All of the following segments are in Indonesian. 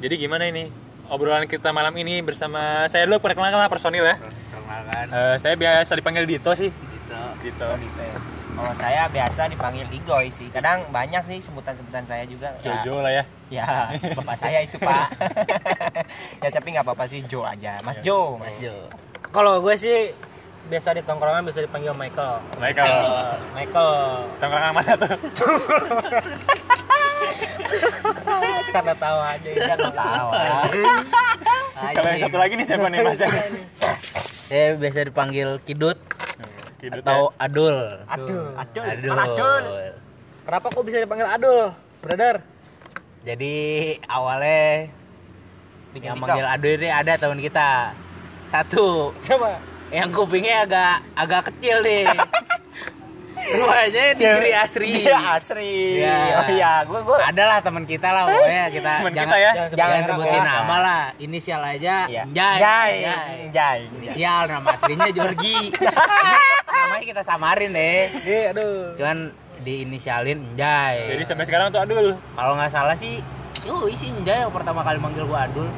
Jadi gimana ini obrolan kita malam ini bersama saya dulu perkenalkan personil ya. Perkenalkan Eh, saya biasa dipanggil Dito sih. gitu. Dito. Kalau saya biasa dipanggil Igoy sih. Kadang banyak sih sebutan-sebutan saya juga. Ya, Jojo lah ya. Ya, bapak saya itu pak. ya tapi nggak apa-apa sih Jo aja. Mas Jo. Mas Jo. Kalau gue sih biasa di tongkrongan bisa dipanggil Michael. Michael. Michael. Tongkrongan mana tuh? Karena tahu aja ya. Kan tahu. Kalau yang satu lagi nih siapa nih Mas? Saya biasa dipanggil Kidut Kidut atau Adul. Aduh, aduh, Adul. Adul. Kenapa kok bisa dipanggil Adul, brother? Jadi awalnya yang manggil Adul ini ada teman kita. Satu, Coba. yang kupingnya agak agak kecil nih. Rumahnya di Negeri Asri. Dia asri. Iya. Oh iya, gua gua Adalah teman kita lah pokoknya kita Teman jangan kita ya. jangan, Jangan sebutin sebut nama lah. Inisial aja. Iya. Jai. Jai. Jai. Jai. Inisial nama aslinya Jorgi. Namanya kita samarin deh. Iya, aduh. Cuman diinisialin Njay. Jadi sampai sekarang tuh Adul. kalau nggak salah sih, yo si Njay yang pertama kali manggil gua Adul.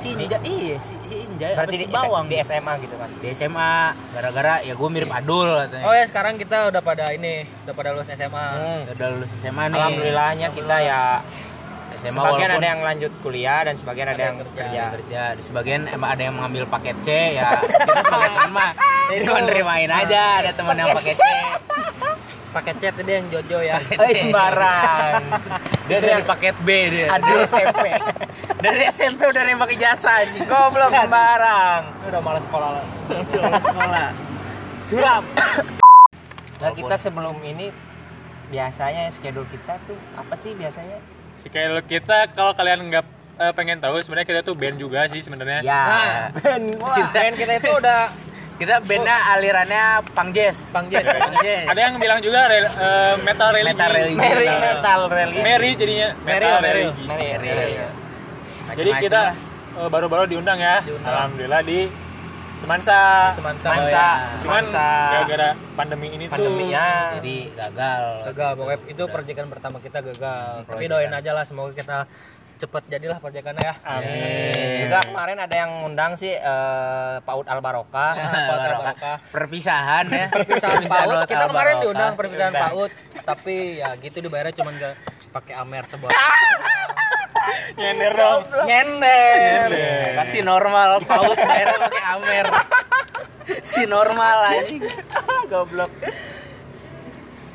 Si Njay, iya si, si apa Berarti si di, Bawang di SMA gitu kan. di SMA gara-gara ya gue mirip Adul katanya. Oh ya sekarang kita udah pada ini, udah pada lulus SMA. Hmm. Udah lulus SMA nih. Alhamdulillahnya kita ya SMA sebagian walaupun ada yang lanjut kuliah dan sebagian ada, yang kerja. kerja. kerja. Di sebagian emang ada yang mengambil paket C ya. Kita sebagai teman mah cuma nerimain aja ada teman yang paket C. Pakai chat tadi yang Jojo ya. Paket Eh C. sembarang. Dia dari paket B dia. Aduh. Dari SMP. Dari SMP udah nembak ijazah anjing. Goblok sembarang. Udah malas sekolah lah. Udah sekolah. Suram. Nah, kita sebelum ini biasanya schedule kita tuh apa sih biasanya? Kalau kita kalau kalian nggak eh, pengen tahu sebenarnya kita tuh band juga sih sebenarnya. Ya. Nah, band, wah, band kita itu udah Kita bandnya alirannya pang jazz. Bang Jess. Pang jazz. Ada yang bilang juga rel- eh, metal religi. Metal religi. Mary Metal- metal rally. Mary jadinya metal Meryl. religi. Mary. Iya. Jadi Macem-macem kita lah. eh, baru-baru diundang ya. Diundang. Alhamdulillah di Semansa. Semansa. Oh, ya. Cuman Semansa. gara-gara pandemi ini pandemi tuh ya. Jadi gagal. Gagal, pokoknya itu perjekan pertama kita gagal. Tapi doain aja lah semoga kita cepet jadilah perjekannya ya. Amin. Juga kemarin ada yang ngundang sih eh, Paud Al Barokah. Paud Al Barokah. Perpisahan ya. Perpisahan PAUD, Laut kita kemarin diundang perpisahan PAUD, tapi ya gitu dibayarnya cuma gak pakai Amer sebuah. Nyender dong. Nyender. Si normal paut bayarnya pakai Amer. Si normal aja. Goblok.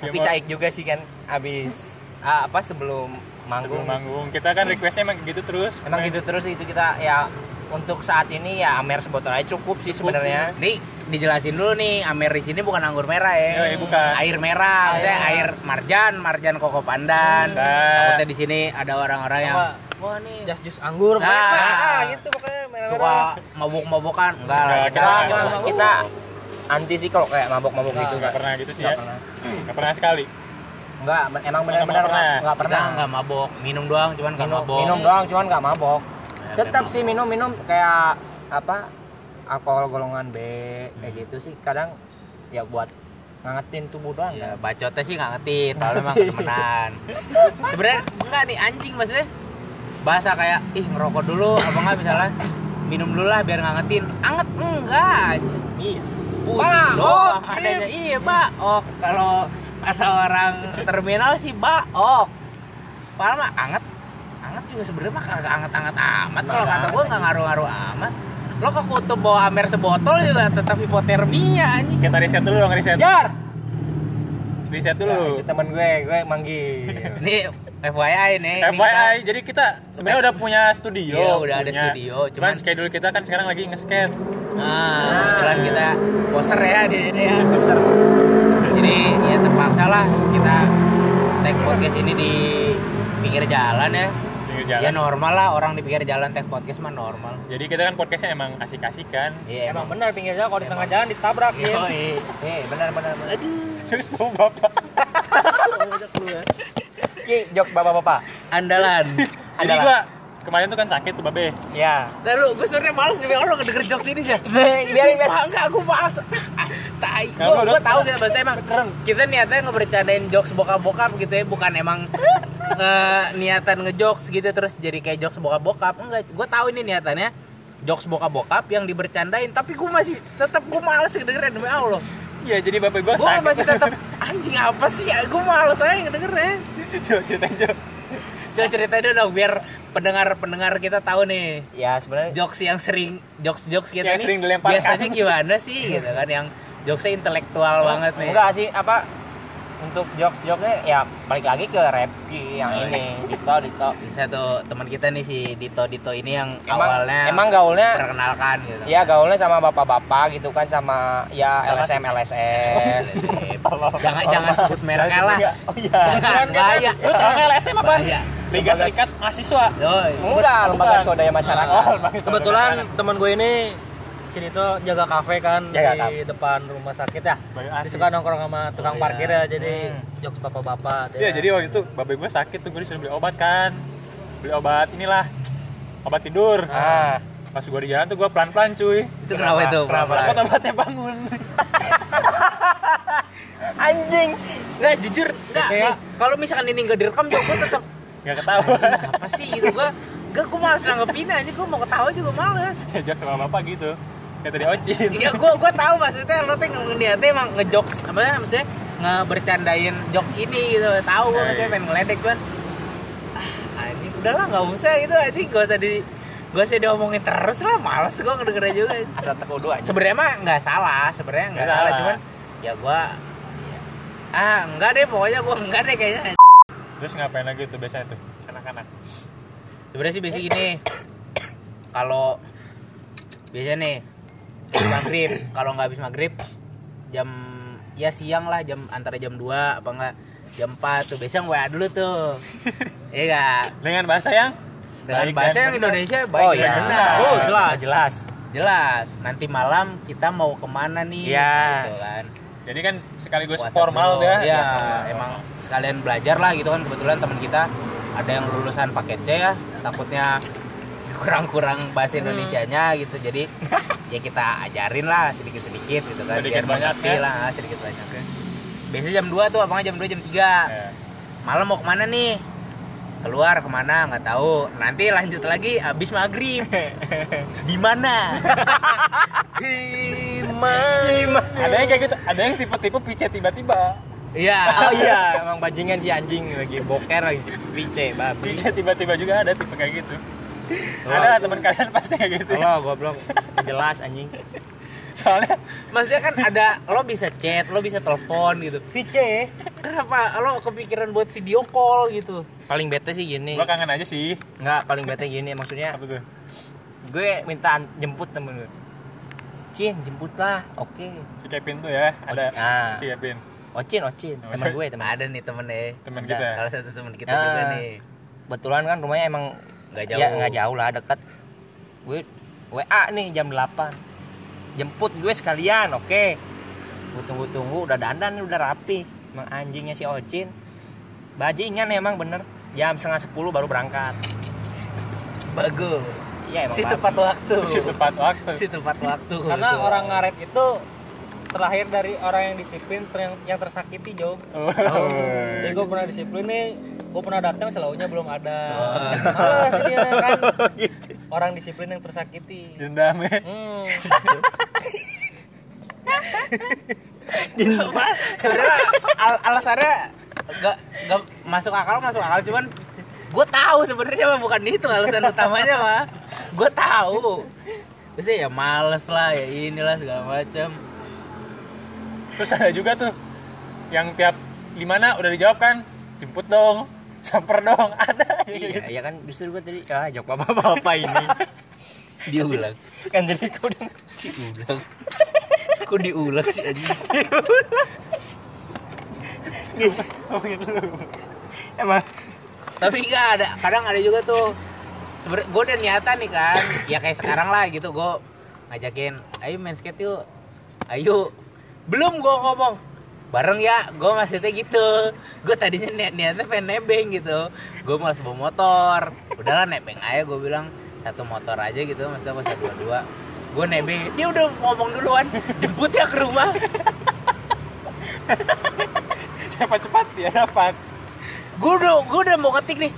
Ya, Tapi mau- Saik juga sih kan abis ah, apa sebelum manggung. Sebelum manggung kita kan requestnya emang gitu terus. Emang gitu terus itu kita ya untuk saat ini ya Amer sebotol aja cukup sih sebenarnya. Nih dijelasin dulu nih Amer di sini bukan anggur merah ya. Yoi, bukan. Air merah, maksudnya air marjan, marjan koko pandan. Takutnya di sini ada orang-orang yang wah nih Jas jus anggur, Nah. ah, gitu pokoknya merah-merah. suka mabuk-mabukan enggak lah Enggak, kita kita- Kita, kita, kita anti sih kalau kayak mabok-mabok gitu. Nggak pernah gitu sih Nggak ya. pernah. Nggak pernah sekali. Enggak, emang benar-benar pernah. nggak nggak kita pernah. enggak mabok minum doang cuman enggak mabok minum doang cuman nggak mabok Ya, tetap sih minum minum kayak apa alkohol golongan B kayak gitu sih kadang ya buat ngangetin tubuh doang Ya, kan bacotnya sih nggak ngetin, kalau emang temenan. Sebenarnya enggak nih anjing maksudnya. Bahasa kayak ih ngerokok dulu apa enggak misalnya minum dulu lah biar ngangetin. Anget enggak iya Pusing doang oh, adanya. Iya, Pak. Oh, kalau kata orang terminal sih, Pak. Oh. Padahal mah anget. Anget juga sebenarnya mah kagak anget-anget amat. Kalau kata gua nggak ngaruh-ngaruh amat. Lo ke kutub bawa amer sebotol juga tetap hipotermia anjing. Kita riset dulu dong riset. jar Riset dulu. itu temen gue gue manggil Nih FYI nih. FYI, jadi kita sebenarnya udah punya studio. Iya, udah ada punya. studio, Cuman cuman- schedule kita kan sekarang lagi nge-skate. Nah, kebetulan kita poser ya di sini ya. Poser. Jadi ya terpaksa lah kita take podcast ini di pinggir jalan ya. Pinggir Ya jalan. normal lah orang di pinggir jalan take podcast mah normal. Jadi kita kan podcastnya emang asik-asik kan. Iya Emang emang. benar pinggir jalan kalau di tengah jalan ditabrak ya. Yoi. eh benar benar benar Terus mau bapak. Ki jokes bapak-bapak Andalan. Jadi gua kemarin tuh kan sakit tuh babe. ya Nah lu, gue sebenernya males demi Allah ngedenger jokes ini sih. biarin biar Enggak, gue males. Ah, tai. Gue udah- tahu gitu, maksudnya emang kita niatnya ngebercandain jokes bokap-bokap gitu ya, bukan emang nge niatan ngejokes gitu terus jadi kayak jokes bokap-bokap enggak gue tahu ini niatannya jokes bokap-bokap yang dibercandain tapi gue masih tetap gue males ngedengerin demi Allah Iya, jadi bapak gua gue sakit. masih tetap anjing apa sih ya gue males aja ngedengerin Coba ceritain, coba. Coba ceritain dulu dong biar pendengar-pendengar kita tahu nih ya sebenarnya jokes yang sering jokes jokes kita Yang nih sering dilemparkan. biasanya gimana sih gitu kan yang jokesnya intelektual banget nih enggak sih apa untuk jokes jokesnya ya balik lagi ke Repki yang Oh, ini Dito Dito. Bisa tuh teman kita nih si Dito Dito ini yang emang awalnya emang gaulnya perkenalkan gitu. Ya gaulnya sama bapak-bapak gitu kan sama ya LSM LSM jangan jangan sebut mereknya lah. oh iya. Jangan, bahaya. Lu tau nggak LSM apa? Liga Serikat Mahasiswa. Yoi. enggak lembaga swadaya masyarakat. Oh, lembaga Kebetulan teman gue ini sini tuh jaga kafe kan Jaga di depan rumah sakit ya. Dia suka nongkrong sama tukang Oh, parkir iya. ya, jadi jokes bapak-bapak. Iya, jadi waktu itu bapak gue sakit tuh gue disuruh beli obat kan. Beli obat inilah. Obat tidur. ah Pas gue di jalan tuh gue pelan-pelan cuy. itu kenapa itu Kenapa? Obat obatnya bangun. anjing nggak jujur nggak nih, kalau misalkan ini nggak direkam juga gue tetap Gak ketahuan. apa sih gitu gue gak gue malas nanggepin aja gue mau ketawa juga males Diajak sama bapak gitu. Kayak tadi Ocin. Iya, gue gue tahu maksudnya lo tuh ngeliatnya emang ngejokes apa ya maksudnya ngebercandain jokes ini gitu. Tahu gue Eh. maksudnya pengen ngeledek cuman ah, anjing udahlah nggak usah gitu anjing gak usah di gak usah diomongin terus lah males gue ngedengernya juga asal aja sebenarnya mah nggak salah sebenarnya nggak salah salah. cuman ya gue ah enggak deh pokoknya gue enggak deh kayaknya Terus ngapain lagi tuh biasanya tuh anak-anak? sebenarnya sih biasanya gini kalau biasanya nih habis maghrib. Kalau nggak habis maghrib jam ya siang lah jam antara jam 2 apa enggak jam 4 tuh. Biasanya WA dulu tuh. Iya Dengan bahasa yang dengan baik bahasa dan yang benar. Indonesia baik oh dan iya. benar. Oh jelas jelas. Jelas. Nanti malam kita mau ke mana nih? Iya. gitu kan. Jadi kan sekaligus WhatsApp formal dulu. tuh ya. Iya, formal. emang sekalian belajar lah gitu kan. Kebetulan teman kita ada yang lulusan paket C ya, takutnya kurang-kurang bahasa Hmm. Indonesianya gitu. Jadi ya kita ajarin lah sedikit-sedikit gitu kan Sedikit biar banyak ya. lah sedikit banyak ya. Biasanya jam 2 tuh abangnya jam 2 jam 3. Ya. Malam mau ke mana nih? Keluar ke mana nggak tahu. Nanti lanjut lagi abis maghrib. Di mana? Ada yang kayak gitu, ada yang tipe-tipe picet tiba-tiba. Iya. oh iya emang bajingan si anjing lagi boker lagi pice babi Picet tiba-tiba juga ada tipe kayak gitu. Oh. ada teman kalian pasti kayak gitu. ya. Allah goblok jelas anjing Soalnya Maksudnya kan ada lo bisa chat, lo bisa telepon gitu. pice Kenapa lo kepikiran buat video call gitu? paling bete sih gini gua kangen aja sih. nggak paling bete gini maksudnya Apa tuh? gue minta jemput temen gue Cin jemput lah oke Si Kevin tuh ya, ada Ah. si Kevin. Ocin Ocin Oh, teman gue teman Ada nih temen deh. Temen Ada, kita. Salah satu temen kita Ah. juga nih. kebetulan kan rumahnya emang Nggak jauh. ya nggak jauh lah dekat gue WA nih jam 8 jemput gue sekalian oke gue tunggu-tunggu udah dandan udah rapi emang anjingnya si Ocin bajingan emang bener jam setengah sepuluh baru berangkat Bagus. iya emang Si tepat waktu. Si tepat waktu. Si tepat waktu. Karena Betul. orang ngaret itu terlahir dari orang yang disiplin ter- yang, yang tersakiti jauh. Oh. Jadi gue pernah disiplin nih, gue pernah datang selalunya belum ada. Oh. Malah sih dia kan orang disiplin yang tersakiti. Dendam ya. Hmm. Sebenarnya al- alasannya gak, gak masuk akal masuk akal cuman gue tahu sebenarnya mah bukan itu alasan utamanya mah gue tahu Maksudnya ya males lah ya inilah segala macam Terus ada juga tuh yang tiap di mana udah dijawab kan, jemput dong, samper dong, ada. iya iya kan justru gue tadi ah jawab apa apa ini diulang kan jadi kau udah diulang kok diulang sih aja lu. emang. Tapi enggak ada kadang ada juga tuh sebenarnya gue udah niatan nih kan ya kayak sekarang lah gitu gue ngajakin ayo main skate yuk. Ayo. Belum gue ngomong bareng ya. Gue maksudnya gitu. Gue tadinya niat niatnya pengen nebeng gitu. Gue malas bawa motor. Udahlah nebeng aja gue bilang. Satu motor aja gitu maksudnya masa dua dua. Gue nebeng. Dia udah ngomong duluan jemput ya ke rumah. Siapa cepat dia dapat. gue udah gue udah mau ketik nih.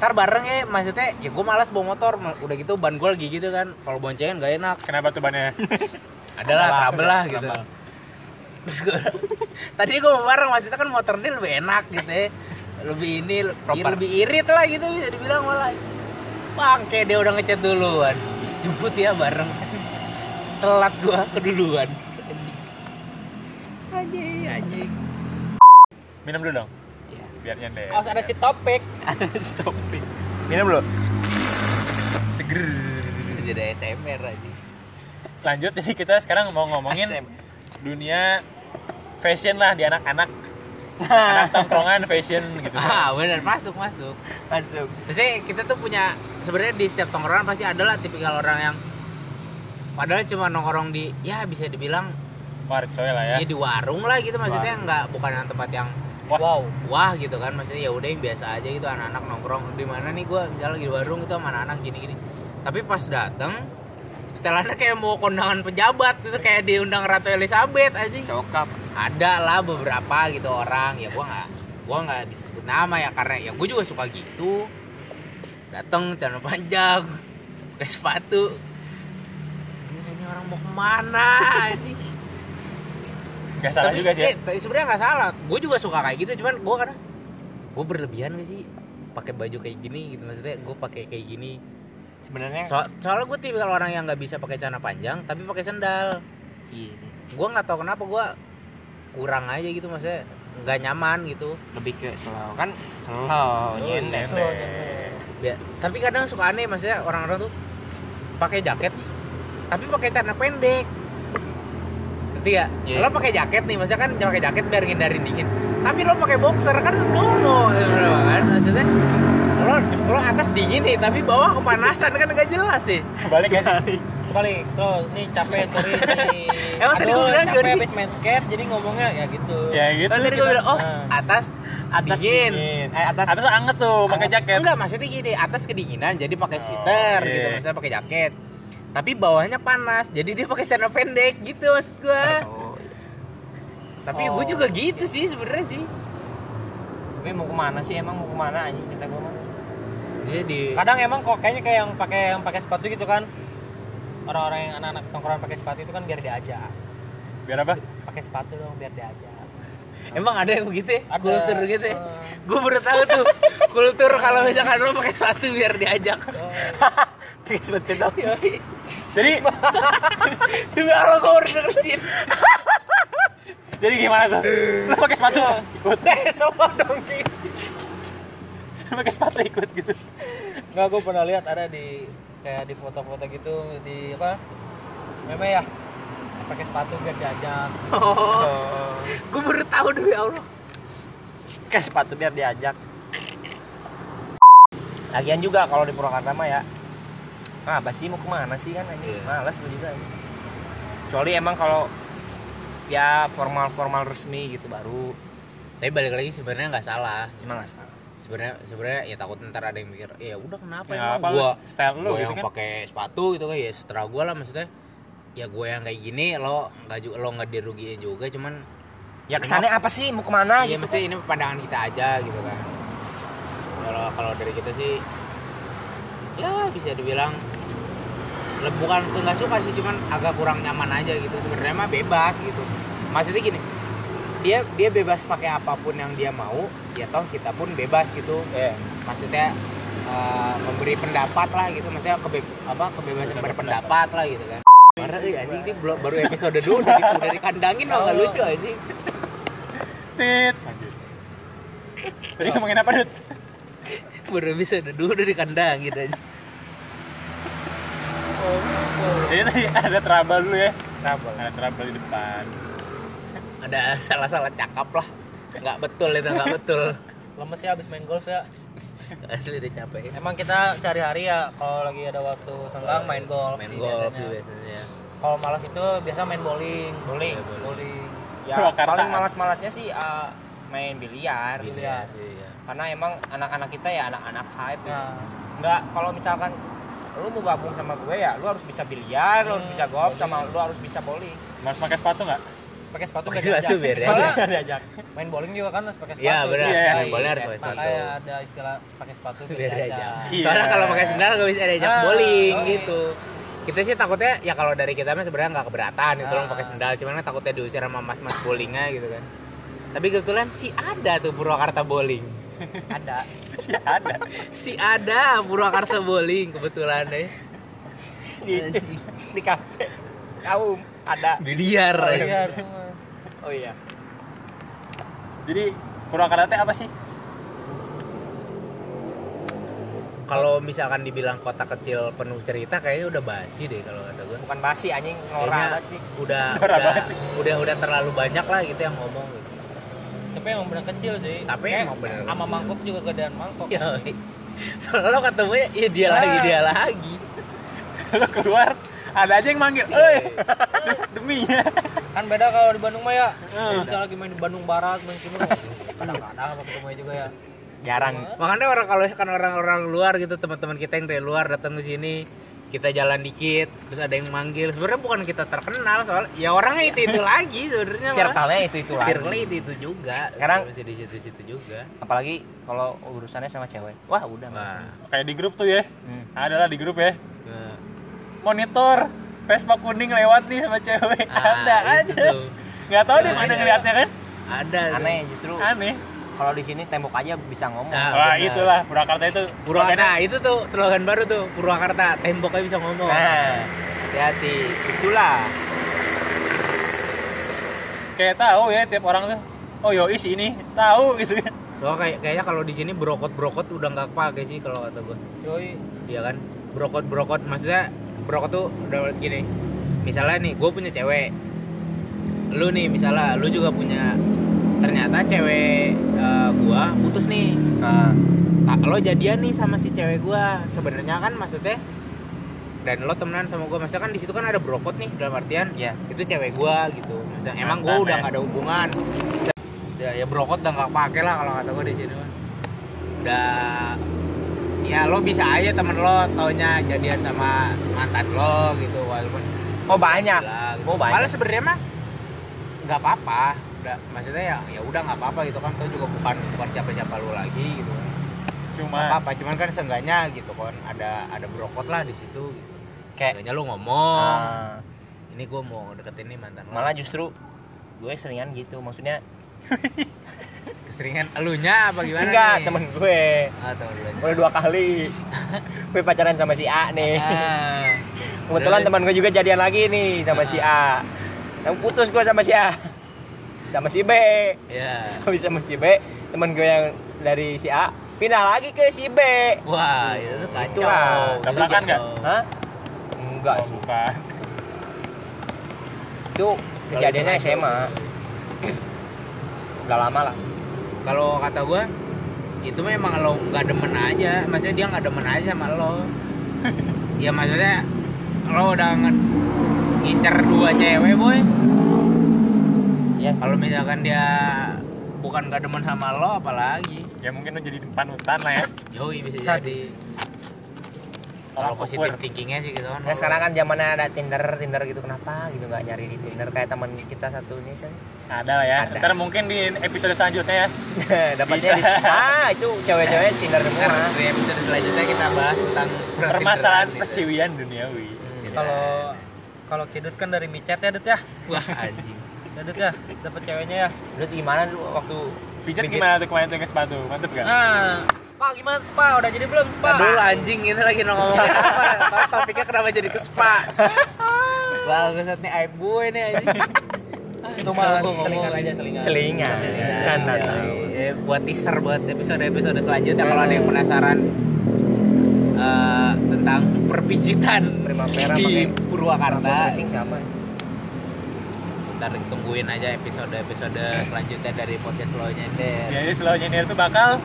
Ntar bareng ya maksudnya ya gue malas bawa motor. Udah gitu ban gue lagi gitu kan. Kalau boncengan gak enak. Kenapa tuh bannya? adalah trouble lah gitu. Terus gue tadi gue mau bareng maksudnya kan motor dia lebih enak gitu ya lebih ini Proper. lebih irit lah gitu bisa dibilang malah bangke dia udah ngecat duluan jemput ya bareng telat gua keduluan anjing anjing Minum dulu dong. Iya. Biar nyender. harus ada si topik Stop. Minum lu. Seger. jadi SMR aja Lanjut jadi kita sekarang mau ngomongin. Dunia fashion lah di anak-anak. anak tongkrongan fashion gitu. ah benar masuk masuk Masuk. Pasti kita tuh punya sebenarnya di setiap tongkrongan pasti ada lah tipikal orang yang padahal cuma nongkrong di ya bisa dibilang Warcoy lah ya. ya di warung lah gitu maksudnya nggak bukan yang tempat yang Wah. wow wah gitu kan maksudnya ya udah yang biasa aja gitu anak-anak nongkrong di mana nih gua misalnya lagi di warung itu sama anak-anak gini-gini tapi pas datang setelahnya kayak mau kondangan pejabat itu kayak diundang Ratu Elizabeth aja Sokap. ada lah beberapa gitu orang ya gua nggak gua nggak bisa sebut nama ya karena ya gue juga suka gitu. Datang celana panjang pakai sepatu. Ini orang mau ke mana anjing? Gak salah juga sih ya. eh, tapi sebenarnya nggak salah. Gue juga suka kayak gitu cuman gue kadang gue berlebihan gak sih? Pakai baju kayak gini gitu maksudnya gue pakai kayak gini Sebenarnya so soalnya gue tipikal orang yang nggak bisa pakai celana panjang tapi pakai sendal iya. gue nggak tahu kenapa gue kurang aja gitu maksudnya nggak nyaman gitu lebih ke slow kan slow nyender. Nyender. Ya, tapi kadang suka aneh maksudnya orang-orang tuh pakai jaket tapi pakai celana pendek ngerti gak? Iya. lo pakai jaket nih maksudnya kan pakai jaket biar ngindarin dingin tapi lo pakai boxer kan no kan maksudnya lo lo atas dingin nih tapi bawah kepanasan kan gak jelas sih Kebalik gak sih? kebalik so ini capek sorry Emang tadi gua bilang capek habis main skate jadi ngomongnya ya gitu Ya gitu. Tadi gue bilang oh Nah. atas Atas dingin, dingin. Eh, atas Atas anget tuh pakai jaket. Enggak, maksudnya gini, atas kedinginan jadi pakai Oh, sweater iya. gitu, maksudnya pakai jaket. Tapi bawahnya panas, jadi dia pakai celana pendek gitu maksud gua. Oh, Tapi Oh. gue juga gitu sih sebenarnya sih. tapi mau ke mana sih emang mau ke mana anjing kita gua mah Dia di kadang emang kok kayaknya kayak yang pakai yang pakai sepatu gitu kan orang-orang yang anak-anak tongkrongan pakai sepatu itu kan biar diajak Biar apa? pakai sepatu dong biar diajak Emang ada yang begitu ya? Ada. Kultur gitu ya? Eh. Gue baru tahu tuh Kultur kalau misalkan lo pakai sepatu biar diajak pakai sepatu dong Jadi Demi Allah gue baru dengerin jadi gimana tuh? Lu pakai sepatu ikut. semua dong Ki. Lu pakai sepatu ikut gitu. Enggak, gue pernah lihat ada di kayak di foto-foto gitu di apa? Meme ya. Pakai sepatu biar diajak. oh. Gue baru tahu demi Allah pakai sepatu biar diajak lagian juga kalau di Purwakarta mah ya ah apa sih mau ke mana sih kan anjing Iya. malas gue juga kecuali emang kalau ya formal formal resmi gitu baru Tapi balik lagi sebenarnya nggak salah emang nggak salah sebenarnya sebenarnya ya takut ntar ada yang mikir ya udah kenapa Ya, emang gua style lu gua gitu yang kan? pakai sepatu gitu kan ya setelah gua lah maksudnya. Ya gue yang kayak gini lo nggak juga lo nggak dirugiin juga cuman ya kesannya apa sih? Mau ke mana iya gitu? mesti ini pandangan kita aja gitu kan. Kalau kalau dari kita sih ya bisa dibilang bukan nggak suka sih cuman agak kurang nyaman aja gitu. Sebenarnya mah bebas gitu. Maksudnya gini dia dia bebas pakai apa pun yang dia mau ya toh kita pun bebas gitu Iya. maksudnya eh, memberi pendapat lah gitu maksudnya kebe apa kebebasan berpendapat lah gitu kan eh, anjing ini belum- baru episode dulu udah, di- udah dikandangin mah gak lucu anjing Tit. Lanjut. Tadi ngomongin apa, Dut? baru episode dulu udah dikandangin aja Jadi tadi ada trouble dulu ya. trouble Ada trouble di depan. Ada salah-salah cakap lah nggak betul itu nggak betul Lemes ya habis main golf ya. asli udah capek Emang kita sehari-hari ya kalau lagi ada waktu senggang main golf main sih golf biasanya. sih biasanya Kalau malas itu biasa main bowling. Bowling. Iya, bowling. Bowling. ya Purwakarta. paling malas-malasnya sih ah, main biliar Biliar. iya karena emang anak-anak kita ya anak-anak hype gitu. Nah, nggak kalau misalkan lu mau gabung sama gue ya lu harus bisa biliar lu harus bisa golf sama lu harus bisa bowling Mas pakai sepatu nggak? Pakai sepatu Pakai biar sepatu biar diajak main bowling juga kan harus pakai sepatu Iya benar. Iya, Main iya, bola harus pakai sepatu. makanya ada istilah pakai sepatu biar, Biar diajak. Iya. Soalnya kalau pakai sendal nggak bisa diajak Ah, bowling oh, iya. gitu. Kita sih takutnya ya kalau dari kita mah sebenarnya nggak keberatan gitu loh Ah. pakai sendal, cuman kan takutnya diusir sama mas-mas bowlingnya gitu kan. Tapi kebetulan si ada tuh Purwakarta bowling. ada sih ada Si ada Purwakarta bowling kebetulan deh. di di kafe kaum ada Biliar. Iya, cuma. Oh iya jadi Purwakarta teh apa sih Kalau misalkan dibilang kota kecil penuh cerita kayaknya udah basi deh kalau kata gue. bukan basi anjing norak banget sih udah udah, sih. udah udah terlalu banyak lah gitu yang ngomong gitu. Tapi emang bener kecil sih. Tapi Kayak emang bener. Sama mangkok juga gedean mangkok. Ya, soalnya lo ketemunya ya dia Ah. lagi dia lagi. lo keluar ada aja yang manggil eh deminya Kan beda kalau di Bandung mah ya. Hmm. Kita lagi main di Bandung Barat, main Timur. Kadang-kadang apa ketemunya juga ya. jarang Makanya orang kalau kan orang-orang luar gitu teman-teman kita yang dari luar datang ke sini kita jalan dikit terus ada yang manggil sebenarnya bukan kita terkenal soal ya orangnya itu itu lagi sebenarnya circle-nya itu itu lagi circle itu itu juga Sekarang- masih di situ situ juga apalagi kalau urusannya sama cewek wah udah usah. kayak di grup tuh ya Hmm. ada lah di grup ya Nah, monitor Vespa kuning lewat nih sama cewek. Ah, ada itu aja. tuh. nggak tahu di mana Ada. ngeliatnya kan. Ada aneh justru. Aneh. Kalau di sini tembok aja bisa ngomong. Nah, wah benar. itulah Purwakarta itu Purwakarta slogannya. itu tuh slogan baru tuh Purwakarta temboknya bisa ngomong. Nah. Hati-hati itulah. Kayak tahu ya tiap orang tuh. Oh yoi si ini. Tahu gitu. Kan soalnya kayak kayaknya kalau di sini brokot brokot udah nggak pakai sih kalau kata gue Yoi. Iya kan? Brokot brokot maksudnya brokot tuh udah gini. Misalnya nih gue punya cewek. Lu nih misalnya lu juga punya ternyata cewek eh, gua putus nih nah, lo jadian nih sama si cewek gua. Sebenarnya kan maksudnya dan lo temenan sama gua. Maksudnya kan di situ kan ada brokot nih dalam artian Iya. itu cewek gua gitu. Maksudnya emang gua Mantan, udah ya. nggak ada hubungan. Ya, ya brokot udah nggak pakai lah kalau kata gua di sini udah ya lo bisa aja temen lo taunya jadian sama mantan lo gitu walaupun oh banyak? Gila, gitu. oh banyak? Malah sebenarnya mah nggak apa-apa. Udah maksudnya ya ya udah nggak apa-apa gitu kan itu juga bukan bukan siapa-siapa lu lagi gitu. Kan cuma apa-apa cuman kan seenggaknya gitu kan ada ada brokot lah di situ gitu. Kayak seenggaknya lu ngomong ah, ini gue mau deketin nih mantan lo. Malah justru gue seringan gitu maksudnya keseringan elunya apa gimana enggak nih? temen gue. Ah temen aja. Udah dua kali. Gue pacaran sama si A nih. Ah. Kebetulan teman gue juga jadian lagi nih sama si A. Yang putus gue sama si A. Sama si B. Ya habis sama si B teman gue yang dari si A pindah lagi ke si B. Wah itu tuh kacau. Itulah. Itu Tabrakan nggak? jatuh. Hah? enggak oh, sih. bukan. Itu kejadiannya. SMA udah lama lah. Kalau kata gue itu memang lo nggak demen aja. Maksudnya dia nggak demen aja sama lo. Ya maksudnya lo udah ngincer dua cewek boy. Ya kalau misalkan dia bukan nggak demen sama lo apalagi? Ya mungkin lo jadi panutan lah ya. Yoi bisa Sadis. jadi kalau positif thinkingnya sih gitu kan Nah, sekarang kan zamannya ada Tinder, Tinder gitu kenapa gitu nggak nyari di Tinder kayak teman kita satu ini sih. ada lah ya Ada. ntar mungkin di episode selanjutnya ya Dapatnya di, ah itu cewek-cewek Tinder semua. di episode selanjutnya kita bahas tentang permasalahan percintaan perciwian duniawi itu. Kalau kalau Kidut kan dari micet ya, Dut ya. wah anjing Ya, Dut ya, dapat ceweknya ya. Lu gimana dulu waktu pijat Pijat. gimana tuh kemarin tuh ke sepatu mantep gak? Nah, spa gimana spa? Udah jadi belum spa? Dulu anjing ini lagi ngomongin apa? Tahu topiknya kenapa jadi ke spa? Bangsat nih aib gue nih anjing. Itu mah selingan aja selingan. selingan, canda Ya, tahu. ya, buat teaser buat episode-episode selanjutnya kalau ada yang penasaran eh, tentang perpijitan Primavera di Purwakarta. Siapa? Ntar tungguin aja episode-episode selanjutnya dari podcast lo nyender. jadi slow nyender tuh bakal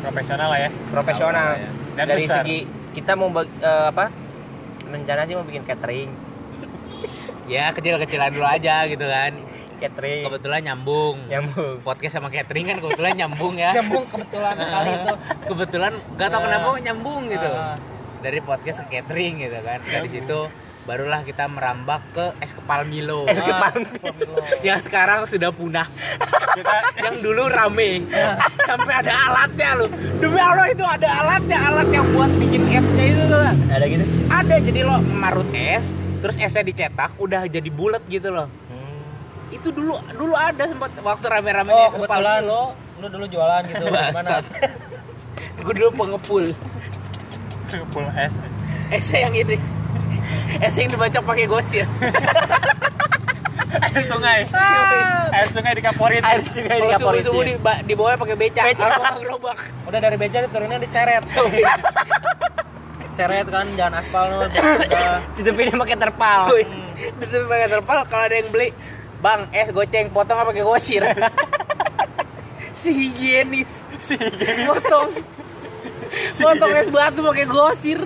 profesional lah ya Profesional. Ya? Dan Dari besar. segi kita mau eh, apa? Rencana sih mau bikin catering. Ya kecil-kecilan dulu aja gitu kan. Catering. Kebetulan nyambung. Nyambung. Podcast sama catering kan kebetulan nyambung ya. Nyambung kebetulan sekali itu. kebetulan nggak tahu kenapa nyambung gitu Ah. dari podcast ke catering gitu kan dari situ barulah kita merambah ke es kepal Milo. Es kepal. yang sekarang sudah punah. Kita yang dulu rame. Sampai ada alatnya loh. Demi Allah itu ada alatnya alat yang buat bikin esnya itu loh Ada gitu? ada. Jadi lo marut es terus esnya dicetak udah jadi bulat gitu loh. Hmm. itu dulu dulu ada sempat waktu rame-ramenya Oh, es kepal Milo. lu dulu jualan gitu gimana? Gue dulu pengepul. Full es. Esnya yang ini es yang dibaca pakai gosir. Air sungai. Air sungai dikaporin. Air sungai di kalau kapal subuh di, ba- di bawah pakai becak. Becak. nggak gerobak. Udah dari beca turunnya diseret. Seret. Kan jalan aspal udah. Tutupinnya pakai terpal. Wih, itu pakai terpal kalau ada yang beli bang es goceng potong apa pakai gosir? Si higienis. Si potong. Potong es batu pakai gosir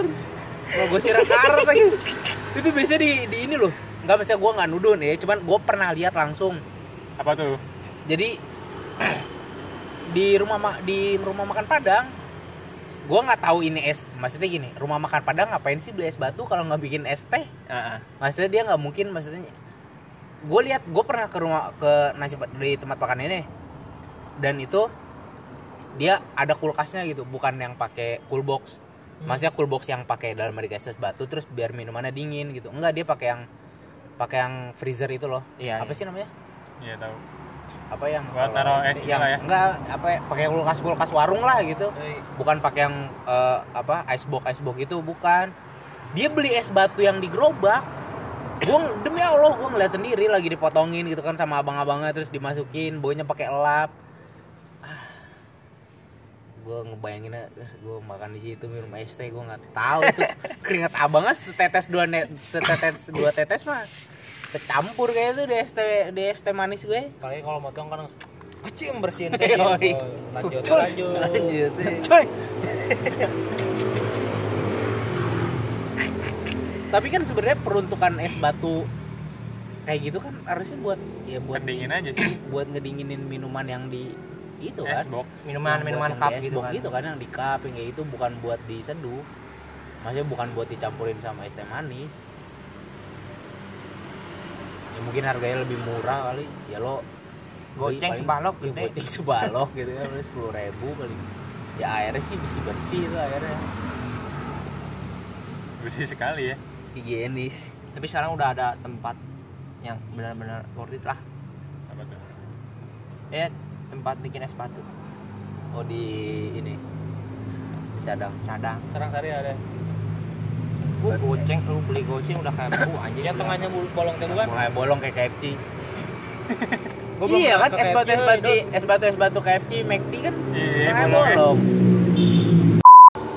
mau gosir karet lagi. Itu biasa di di ini loh. Nggak bisa gue nggak nuduh nih cuman gue pernah lihat langsung. Apa tuh? Jadi di rumah ma- di rumah makan Padang gue nggak tahu ini es maksudnya gini rumah makan Padang ngapain sih beli es batu kalau nggak bikin es teh? Heeh. maksudnya dia nggak mungkin maksudnya gue lihat gue pernah ke rumah ke nasi di tempat makan ini. Dan itu dia ada kulkasnya gitu bukan yang pakai cool box maksudnya cool box yang pakai dalam dikasih es batu terus biar minumannya dingin gitu. Enggak dia pakai yang pakai yang freezer itu loh. Iya, apa iya. sih namanya? Iya tahu. Apa yang Buat naruh es yang gitu lah ya? enggak apa ya, pakai kulkas kulkas warung lah gitu. Euy, bukan pakai yang eh, apa ice box ice box itu bukan. Dia beli es batu yang di gerobak gue demi allah gue ngeliat sendiri lagi dipotongin gitu kan sama abang-abangnya terus dimasukin baunya pakai elap gue ngebayangin gue makan di situ minum es teh gue nggak tahu itu keringat abangnya setetes dua net setetes dua tetes mah kecampur kayak itu di es teh di es teh manis gue apalagi kalau motong kan Acim bersihin Yoi. Oh, lanjut lanjut lanjut Coy. tapi kan sebenarnya peruntukan es batu kayak gitu kan harusnya buat ya buat Pendingin aja sih. buat ngedinginin minuman yang di itu kan. Minuman Yang minuman cup gitu kan. gitu kan yang di cup yang kayak itu bukan buat diseduh. Maksudnya bukan buat dicampurin sama es teh manis. Ya mungkin harganya lebih murah kali. Ya lo Goceng sebalok ya, goceng sebalok gitu kan sepuluh ribu kali. Ya airnya sih bersih bersih itu airnya. Bersih sekali ya. Higienis. Tapi sekarang udah ada tempat yang benar-benar worth it lah. apa tuh? Ya, tempat bikin es batu. oh di ini. Di Sadang. Sadang. serang sari ada. Gua goceng lu beli goceng udah kayak bu anjing. yang tengahnya bolong teh bukan mulai bolong kayak KFC belum iya kan es batu es batu es batu es batu KFC McD kan? Iya bolong.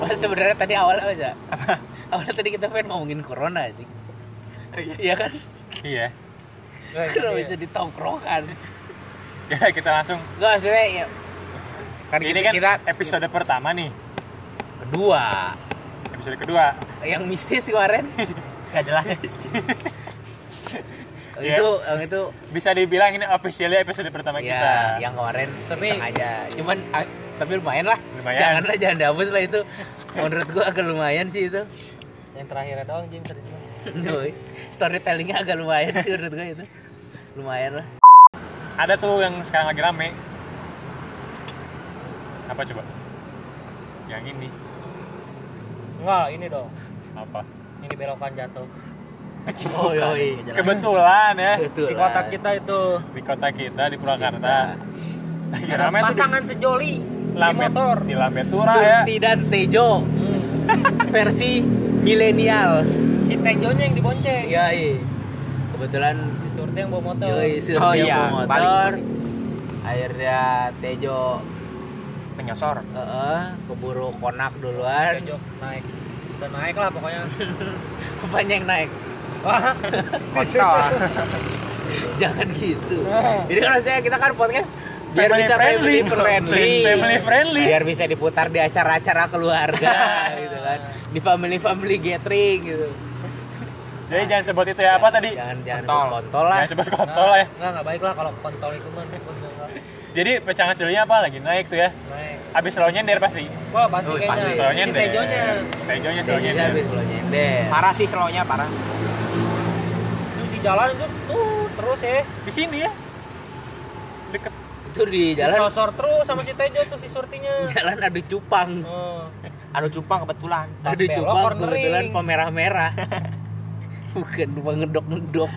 ya. sebenarnya tadi awalnya aja awalnya tadi kita pengen ngomongin corona aja iya. Kan? Iya. Kenapa iya. jadi tongkrongan ya kita langsung. Enggak maksudnya ya kan ini kita, kan kita episode pertama nih. Kedua. Episode kedua. Yang mistis kemarin. Gak jelas ya. Iya. itu yang itu. Bisa dibilang ini officially episode pertama ya kita. yang kemarin Tapi- aja. Cuman ah, tapi lumayan lah. Lumayan. janganlah jangan dihapus lah itu. Menurut gua agak lumayan sih itu. Yang terakhirnya doang Yoi. storytellingnya agak lumayan sih menurut gua itu. Lumayan lah ada tuh yang sekarang lagi rame. Apa coba? Yang ini. Enggak ini dong. Apa? Ini belokan jatuh. Oh yoi. Kebetulan ya. Betul di kota kita itu. Di kota kita di Purwakarta. Lagi rame tuh di pasangan sejoli di Lambe, motor. di Lambetura ya. Surti dan Tejo. Versi millennials. Si Tejonya yang dibonceng. Yoi. Kebetulan Surti yang bawa motor yoi Surti Oh yang iya, bawa balik, motor balik. akhirnya Tejo Penyosor. eh, keburu konak duluan Tejo naik udah naik lah pokoknya apanya yang naik wah Kontol. jangan gitu Nah. jadi kan maksudnya kita kan podcast biar Family bisa friendly. family friendly Family friendly. biar bisa diputar di acara-acara keluarga gitu kan di family family gathering gitu jadi jangan sebut itu ya apa tadi? jangan jangan Kontol. kontol lah. Jangan sebut kontol lah ya. Nggak nggak baik lah kalau kontol itu mah. Jadi pecangan sulitnya apa? Lagi naik tuh ya. Naik. Abis slow nyender pasti? Wah pasti Oh, kayaknya. pasti. slow si nyender Tejonya. Tejonya slow Tejonya nyender. habis lo nyender. Parah sih slownya parah. di jalan itu tuh terus ya. Di sini ya. Deket. itu di jalan. disosor terus sama si Tejo tuh si surtinya. Jalan adu cupang. Oh. Anu cupang kebetulan. Adu belok, cupang kebetulan pemerah-merah bukan lupa ngedok-ngedok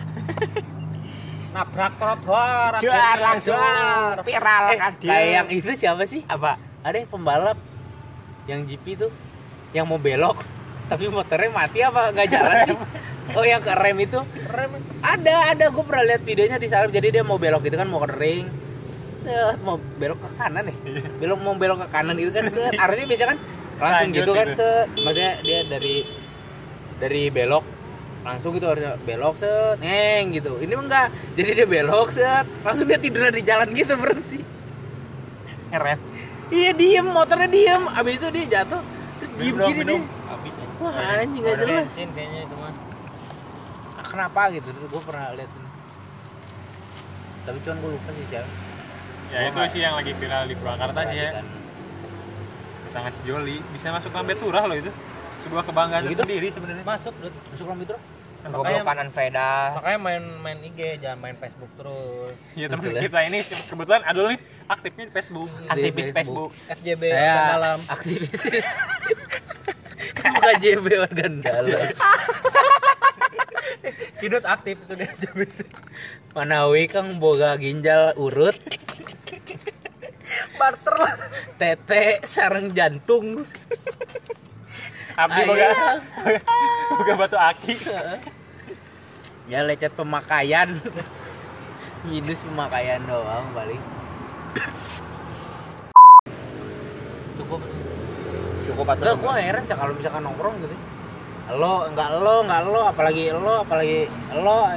nabrak trotoar Dar akhirnya, langsung dar. viral eh, kan dia. kayak yang itu siapa sih apa? ada yang pembalap yang GP tuh yang mau belok tapi motornya mati apa nggak jalan sih oh yang ke rem itu rem ada ada gue pernah lihat videonya di sana jadi dia mau belok gitu kan mau ke ring Set, mau belok ke kanan ya belok mau belok ke kanan itu kan set. harusnya bisa kan langsung Lanjut gitu kan gitu. set. maksudnya dia dari dari belok langsung gitu harusnya belok set neng gitu ini mah enggak jadi dia belok set langsung dia tidur di jalan gitu berhenti Keren. iya diem motornya diem abis itu dia jatuh terus diem Minum, gini minum. dia habis ya wah anjing gak jelas bensin kayaknya itu mah Ah, kenapa gitu gue pernah lihat tapi cuman gue lupa sih siapa Ya itu sih yang lagi viral di Purwakarta sih ya. Perhatikan. Sangat sejoli. Bisa masuk lambe turah loh itu. Sebuah kebanggaan Begitu? tersendiri sebenarnya. masuk Dut. masuk lampu itu Goblok kanan Veda. makanya main main IG jangan main Facebook terus Ya teman ya. kita ini kebetulan Adul nih aktifnya di Facebook. Aktivis Facebook. Facebook. FJB saya organ dalam aktivis bukan JB organ dalam Kidut aktif itu dia FJB itu Manawi kang boga ginjal urut barter lah tete sarang jantung Abdi Ayo. boga boga batu aki. ya lecet pemakaian minus pemakaian doang balik cukup Cukup Enggak, atau gua heran cak kalau misalkan nongkrong gitu. Lo, enggak lo, enggak lo, apalagi lo, apalagi lo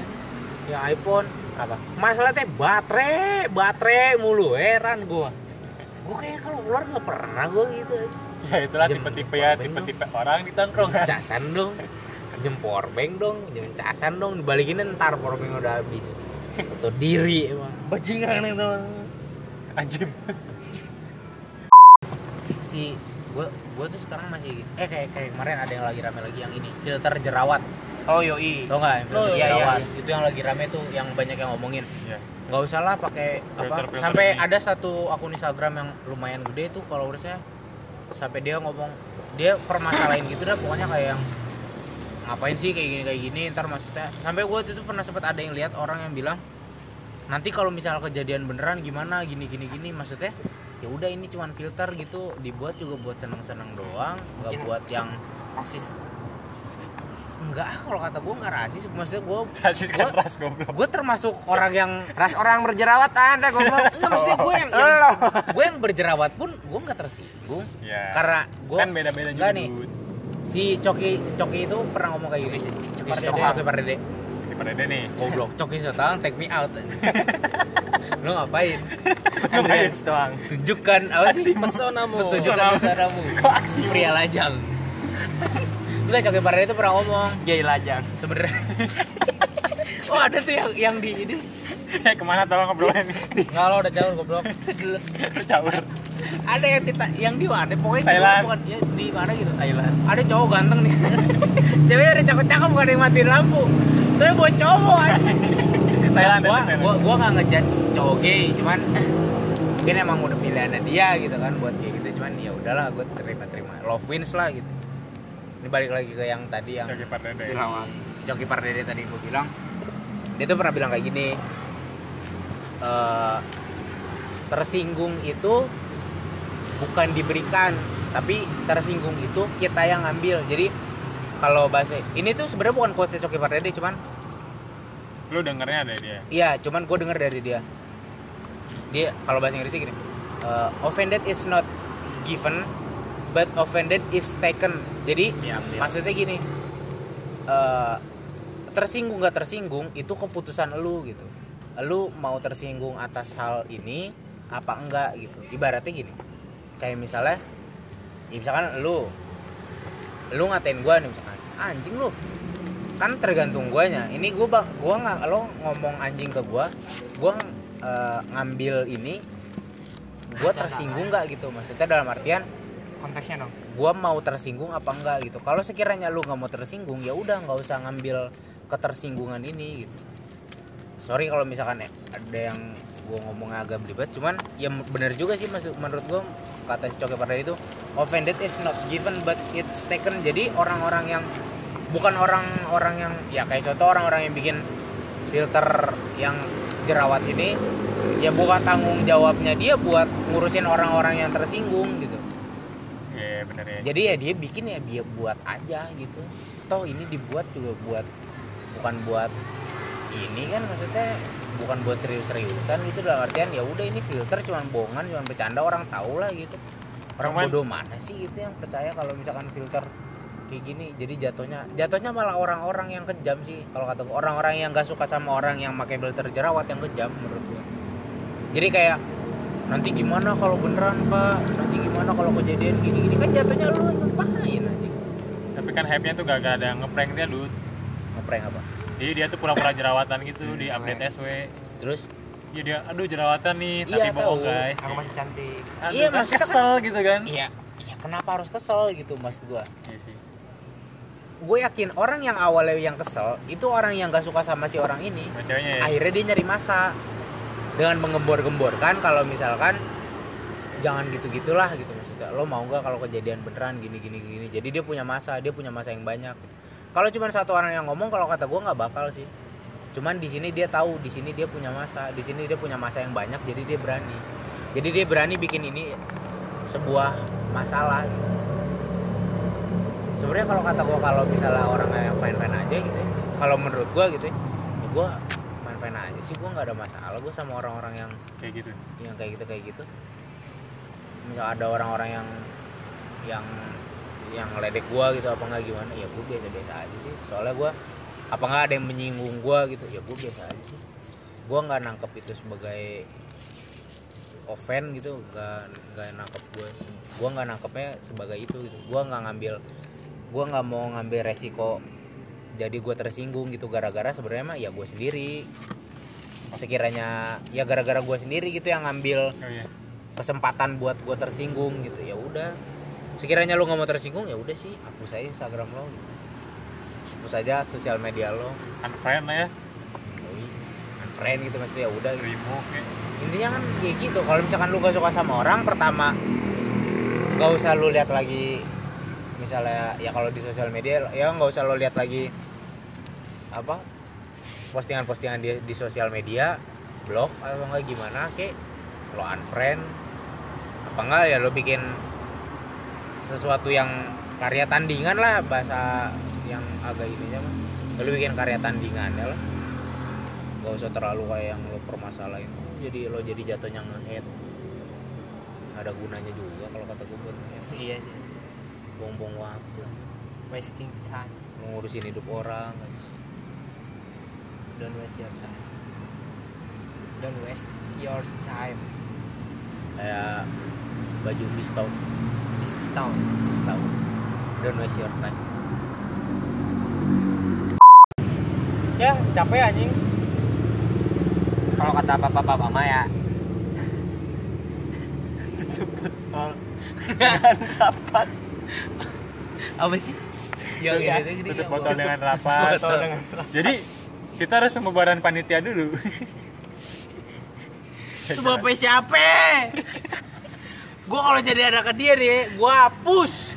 yang iPhone. apa? Masalah teh baterai, baterai mulu heran gua. Gua kayak kalau keluar nggak pernah gua gitu. Ya itulah tipe-tipe ya, tipe-tipe orang di tongkrongan. Casan dong. Jem powerbank dong, jem casan dong dibalikin ntar powerbank udah habis. Atau diri emang. bajingan itu Anjim. Si gua gua tuh sekarang masih eh kayak kayak kemarin ada yang lagi rame lagi yang ini filter jerawat Oh yoi. tau nggak filter Oh, iya, jerawat itu yang lagi rame tuh yang banyak yang ngomongin Ya. nggak usah lah pakai apa Filter-filter sampai ini. ada satu akun Instagram yang lumayan gede tuh followersnya sampai dia ngomong dia permasalahin gitu dah pokoknya kayak yang ngapain sih kayak gini kayak gini ntar maksudnya sampai gue itu pernah sempat ada yang lihat orang yang bilang nanti kalau misal kejadian beneran gimana gini gini gini maksudnya ya udah ini cuman filter gitu dibuat juga buat seneng seneng doang nggak Mungkin- buat yang Rasis. Enggak kalau kata gue nggak rasis maksudnya gue Rasis kan ras goblok. gue termasuk orang yang Ras orang berjerawat anda goblok. Enggak maksudnya gue yang, yang gue yang berjerawat pun gue nggak tersinggung. Ya. karena gue kan beda-beda juga. enggak nih. si Coki Coki itu pernah ngomong kayak gini Coki Pardede. Coki Pardede Daripada dia nih. goblok. Coki Sotang take me out. Lu ngapain? Ngapain? Doang. tunjukkan apa sih? Pesonamu tunjukkan pesanamu Kok aksi? Pria lajang enggak Coki Pardede itu pernah ngomong. Gay lajang. sebenarnya oh ada tuh yang yang di ini. Ya ke mana? Tolong ngobrolnya nih? nggak lo udah jauh goblok. Caur. ada yang di yang di mana? Pokoknya di Thailand. bukan ya, di mana gitu. Thailand. ada cowok ganteng nih. Ceweknya ada cakep-cakep gak ada yang matiin lampu. Tapi buat cowok aja Thailand, gua, gua, gua gak ngejudge cowok gay cuman eh, mungkin emang udah pilihannya dia gitu kan buat kayak gitu. Cuman ya udahlah gue terima-terima. Love wins lah gitu ini balik lagi ke yang tadi yang Coki Pardede. si Coki Pardede tadi gue bilang dia tuh pernah bilang kayak gini eh, tersinggung itu bukan diberikan tapi tersinggung itu kita yang ngambil jadi kalau bahasa ini tuh sebenarnya bukan quotes Coki Pardede cuman Lu dengernya ada dia. iya cuman gue denger dari dia dia kalau bahasa Inggrisnya gini eh, offended is not given but offended is taken. Jadi Iya, iya. maksudnya gini eh, tersinggung gak tersinggung itu keputusan lu gitu. Lu mau tersinggung atas hal ini apa enggak gitu. Ibaratnya gini kayak misalnya ya misalkan lu lu ngatain gua nih misalkan anjing lu kan tergantung guanya. Ini gua bang gua nggak lo ngomong anjing ke gua gua eh, ngambil ini gua tersinggung nggak gitu. Maksudnya dalam artian Konteksnya dong. gua mau tersinggung apa enggak gitu. Kalau sekiranya lu nggak mau tersinggung ya udah nggak usah ngambil ketersinggungan ini gitu. Sorry kalau misalkan ada yang gue ngomongnya agak belibet cuman ya bener juga sih maksud menurut gue kata si Coke pada itu offended is not given but it's taken. Jadi orang-orang yang bukan orang-orang yang ya kayak contoh orang-orang yang bikin filter yang jerawat ini ya bukan tanggung jawabnya dia buat ngurusin orang-orang yang tersinggung gitu Iya bener ya. jadi ya dia bikin ya dia buat aja gitu. Toh ini dibuat juga buat bukan buat ini kan maksudnya bukan buat serius-seriusan gitu dalam artian ya udah ini filter cuman bohongan cuman bercanda orang tahu lah gitu. Orang Cuman- bodoh mana sih gitu yang percaya kalau misalkan filter kayak gini jadi jatuhnya jatuhnya malah orang-orang yang kejam sih. Kalau kata orang-orang yang gak suka sama orang yang pakai filter jerawat yang kejam menurut gua. Jadi kayak nanti gimana kalau beneran pak nanti gimana kalau kejadian gini gini kan jatuhnya lu nyumpahin aja Tapi kan hype-nya tuh gak, gak ada ngeprank dia lu. ngeprank apa Jadi dia tuh pura-pura jerawatan gitu di Hmm, update SW. terus Iya dia, aduh jerawatan nih, Iya, tapi bohong tahu. guys. Aku masih cantik. Aduh, Iya, kan kan- kesel gitu kan. iya iya kenapa harus kesel gitu maksud gua Iya sih. gue yakin orang yang awalnya yang kesel itu orang yang gak suka sama si orang ini ya. akhirnya dia nyari masa dengan menggembor-gemborkan kalau misalkan jangan gitu gitulah gitu maksudnya. Lo mau nggak kalau kejadian beneran gini gini gini? Jadi dia punya masa dia punya masa yang banyak. Kalau cuma satu orang yang ngomong kalau kata gue nggak bakal sih. Cuman di sini dia tahu di sini dia punya masa di sini dia punya masa yang banyak jadi dia berani. Jadi dia berani bikin ini sebuah masalah. Gitu. sebenarnya kalau kata gue kalau misalnya orang yang fine fine aja gitu ya, kalau menurut gue gitu ya, ya gue fine aja sih gue nggak ada masalah gue sama orang-orang yang Kayak gitu. yang kayak gitu kayak gitu. Misal ada orang-orang yang yang yang ngeledek gua gitu apa nggak gimana ya gue biasa biasa aja sih. Soalnya gua apa nggak ada yang menyinggung gua gitu ya gue biasa aja sih. Gua nggak nangkep itu sebagai offend gitu nggak nggak nangkep gue gua nggak nangkepnya sebagai itu gitu. Gua nggak ngambil gua nggak mau ngambil resiko jadi gua tersinggung gitu. Gara-gara sebenarnya mah ya gue sendiri sekiranya ya gara-gara gue sendiri gitu yang ngambil Oh iya. kesempatan buat gue tersinggung gitu ya udah sekiranya lu nggak mau tersinggung ya udah sih hapus aja Instagram lo gitu. hapus aja sosial media lo Unfriend lah ya. Unfriend gitu maksudnya ya udah gitu. Remove kayak. intinya kan kayak gitu kalau misalkan lu gak suka sama orang pertama nggak usah lu lihat lagi misalnya ya kalau di sosial media ya nggak usah lu lihat lagi apa postingan-postingan di, di sosial media blog atau enggak gimana kek? Lo unfriend apa enggak ya lo bikin sesuatu yang karya tandingan lah bahasa yang agak ininya mah. Ya lo bikin karya tandingan ya lah. Gak usah terlalu kayak yang lo permasalahin. Jadi lo jadi jatuhnya nge-hate. Nggak ada gunanya juga kalau kata gue buat nge-hate. Iya. buang-buang waktu. Wasting time. ngurusin hidup orang Don't waste your time. Don't waste your time. kayak baju pistol This town. pistol don't waste your time Ya, capek anjing. Kalau kata bapak-bapak mama ya. Sebut tol. Dengan rapat. apa sih Tutup yang botol gua- dengan rapat. Botol dengan Jadi kita harus pembubaran panitia dulu. itu bapak siapa gua kalau jadi anak dia nih gua hapus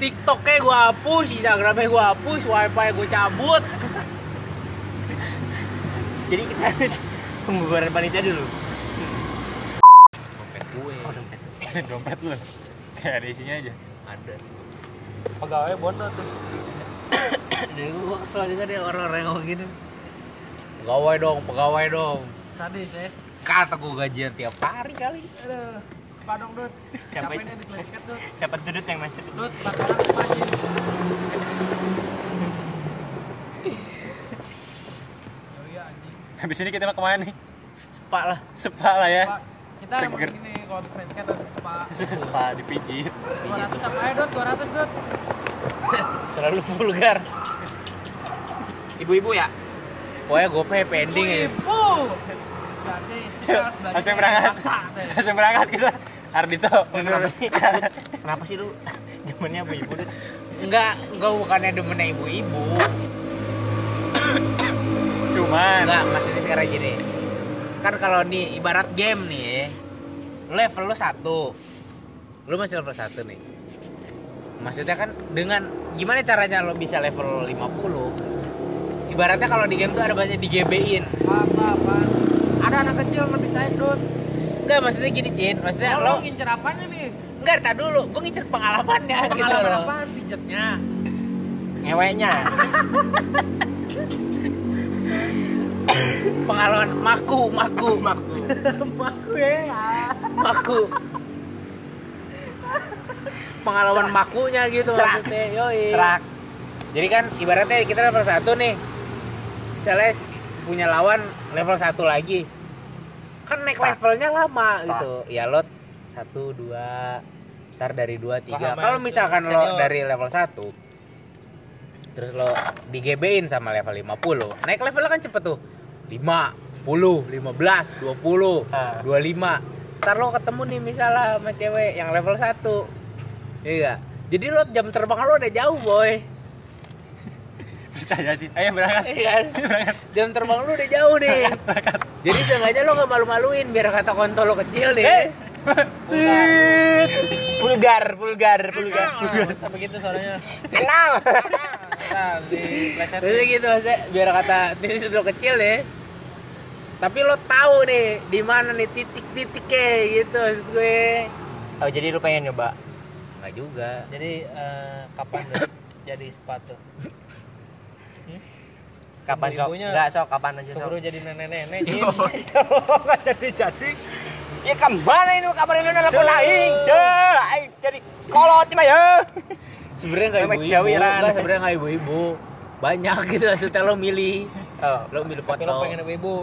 tiktoknya gua hapus instagramnya gua hapus wifi gua cabut Jadi kita harus pembubaran panitia dulu. dompet gue Oh, dompet. Dompet lu. Kayak ada isinya aja. ada Pegawai bodoh tuh. Jadi gua kesel juga deh orang-orang yang ngomong gini pegawai dong pegawai dong Sadis ya. kata gua gajian tiap hari kali Aduh, sepadong dud. Siapa itu? di basket dud. Siapa tudut yang macet? Dud, bakalan kepacin. Oh iya anjing. Habis ini kita mau ke mana nih? sepak lah Sepa lah ya. Pak, kita makin gini kalau habis main skate harus spa. Sepa dipijit. 200 apa aja dud, 200 dud. terlalu vulgar Ibu-ibu ya? pokoknya gue pending ya Ibu. Harus belajar Langsung berangkat. deh. Langsung berangkat kita. Ardito. Kenapa sih? Kenapa sih lu zamannya ibu-ibu Dut? enggak enggak bukannya demennya ibu-ibu cuman Enggak, maksudnya sekarang gini. Kan kalau nih ibarat game nih, level lu satu, lu masih level satu nih. Maksudnya kan dengan gimana caranya lo bisa level 50? Ibaratnya kalau di game tuh ada bahasa digebein. apa apa ada anak kecil lebih saya dud Enggak, maksudnya gini, Cin. Maksudnya oh, lo lo ngincer apanya nih enggak tak dulu, gua ngincer pengalamannya gitu pengalaman loh. apaan pijetnya Ngeweknya. pengalaman maku, maku, maku. aku ya maku pengalaman makunya gitu Cerak. maksudnya yoi Cerak. jadi kan ibaratnya kita level 1 nih misalnya punya lawan level 1 lagi kan naik Start. levelnya lama Start. gitu ya lo satu dua ntar dari dua tiga kalau misalkan lo Senior. dari level 1 terus lo digebein sama level 50 naik levelnya kan cepet tuh 5 10 15 20 Ah. 25 ntar lo ketemu nih misalnya sama cewek yang level 1 iya gak? jadi lo jam terbang lo udah jauh boy percaya sih. Ayo berangkat. Iya. Kan? jam terbang lu udah jauh nih. Jadi seenggaknya lo gak malu-maluin biar kata kontol lo kecil nih. Vulgar vulgar vulgar. Tapi gitu suaranya. kenal. Di pleset. Terus gitu maksudnya biar kata titik lo kecil ya tapi lo tahu nih di mana nih titik-titiknya gitu maksud gue. Oh jadi lu pengen nyoba? Nggak juga. Jadi eh, kapan jadi sepatu? Kapan sok Ibu-ibunya nggak sok kapan aja sok jadi nenek-nenek. Jin. nggak jadi jadi ya ke mana ini kapan ini nelfon aing deh aing jadi kolot mah ya. Sebenarnya nggak Memek ibu-ibu. Jawiran. nggak sebenarnya nggak ibu-ibu. Banyak gitu maksudnya lo milih. Oh. Lo milih Tapi lo foto pengen ibu-ibu.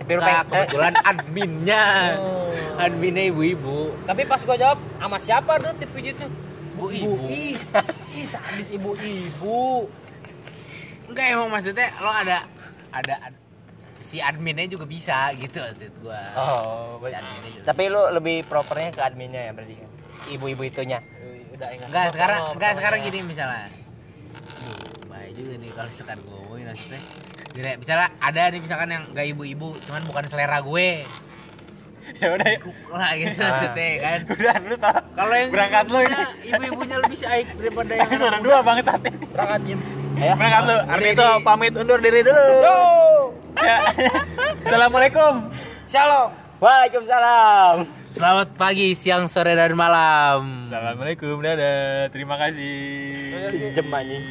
tapi Nggak, pengen kebetulan adminnya. Oh. adminnya ibu-ibu. Tapi pas gua jawab sama siapa tuh tipe gitu? ibu-ibu. Ih, ih sadis ibu-ibu. Enggak emang maksudnya lo ada ada ad- si adminnya juga bisa gitu maksud gua. Oh si adminnya juga tapi lu lebih propernya ke adminnya ya berarti kan si ibu-ibu itunya? Udah ingat. enggak sekarang enggak sekarang gini misalnya. Aduh, bahaya juga nih kalau sekarang gue ngomongin maksudnya. Gini, misalnya ada nih misalkan yang gak ibu-ibu cuman bukan selera gue ya udah ya. Lah gitu maksudnya kan? Udah lu tau. Kalau yang berangkat lu ini. ibu-ibunya- lebih baik daripada yang episode dua bangsat Berangkat Jim. Ayo. berangkat lu. Armito di- pamit undur diri dulu. Ya. Assalamualaikum. Shalom. Waalaikumsalam. Selamat pagi, siang, sore, dan malam. assalamualaikum dadah. Terima kasih. Jem anjing.